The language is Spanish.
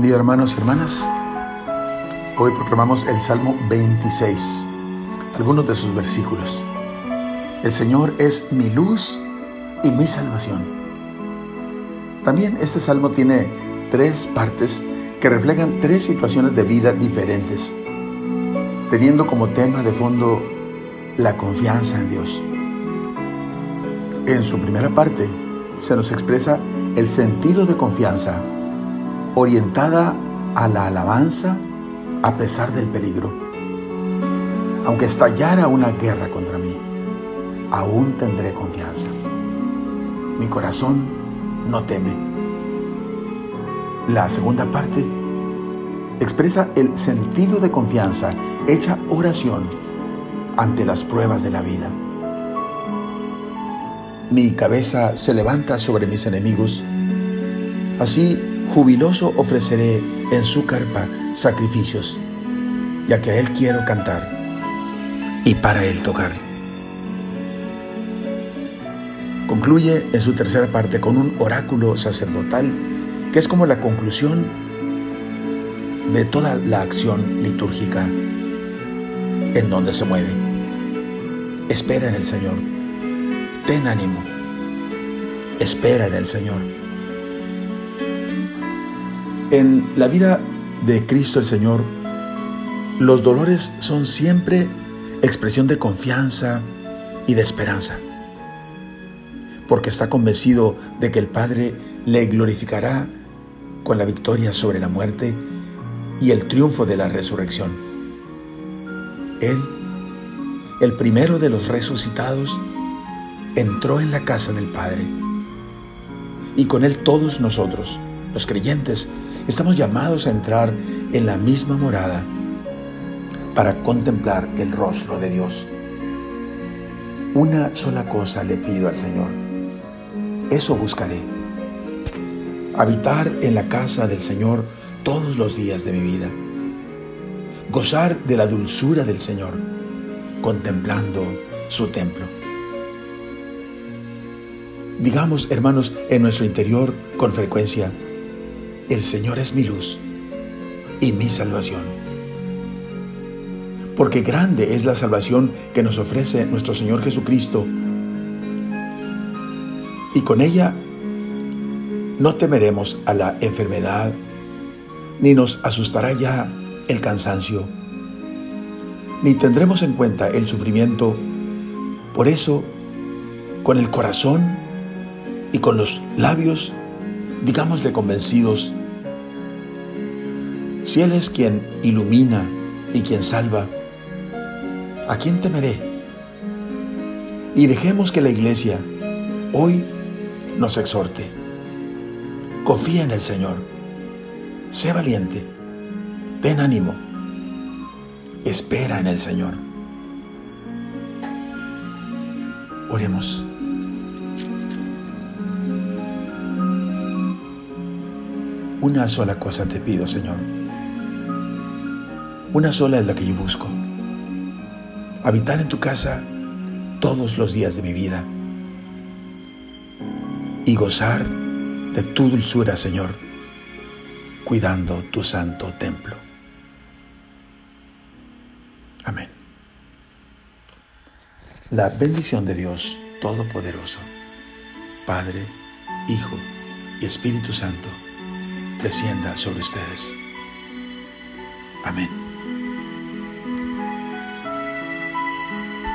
día hermanos y hermanas. Hoy proclamamos el Salmo 26, algunos de sus versículos. El Señor es mi luz y mi salvación. También este salmo tiene tres partes que reflejan tres situaciones de vida diferentes, teniendo como tema de fondo la confianza en Dios. En su primera parte se nos expresa el sentido de confianza orientada a la alabanza a pesar del peligro. Aunque estallara una guerra contra mí, aún tendré confianza. Mi corazón no teme. La segunda parte expresa el sentido de confianza hecha oración ante las pruebas de la vida. Mi cabeza se levanta sobre mis enemigos. Así jubiloso ofreceré en su carpa sacrificios, ya que a Él quiero cantar y para Él tocar. Concluye en su tercera parte con un oráculo sacerdotal que es como la conclusión de toda la acción litúrgica en donde se mueve. Espera en el Señor. Ten ánimo. Espera en el Señor. En la vida de Cristo el Señor, los dolores son siempre expresión de confianza y de esperanza, porque está convencido de que el Padre le glorificará con la victoria sobre la muerte y el triunfo de la resurrección. Él, el primero de los resucitados, entró en la casa del Padre. Y con él todos nosotros, los creyentes, estamos llamados a entrar en la misma morada para contemplar el rostro de Dios. Una sola cosa le pido al Señor. Eso buscaré. Habitar en la casa del Señor todos los días de mi vida. Gozar de la dulzura del Señor, contemplando su templo. Digamos, hermanos, en nuestro interior con frecuencia, el Señor es mi luz y mi salvación. Porque grande es la salvación que nos ofrece nuestro Señor Jesucristo. Y con ella no temeremos a la enfermedad, ni nos asustará ya el cansancio, ni tendremos en cuenta el sufrimiento. Por eso, con el corazón y con los labios, digámosle convencidos, si Él es quien ilumina y quien salva, ¿a quién temeré? Y dejemos que la iglesia hoy nos exhorte. Confía en el Señor. Sé valiente. Ten ánimo. Espera en el Señor. Oremos. Una sola cosa te pido, Señor. Una sola es la que yo busco. Habitar en tu casa todos los días de mi vida y gozar de tu dulzura, Señor, cuidando tu santo templo. Amén. La bendición de Dios Todopoderoso, Padre, Hijo y Espíritu Santo, descienda sobre ustedes. Amén.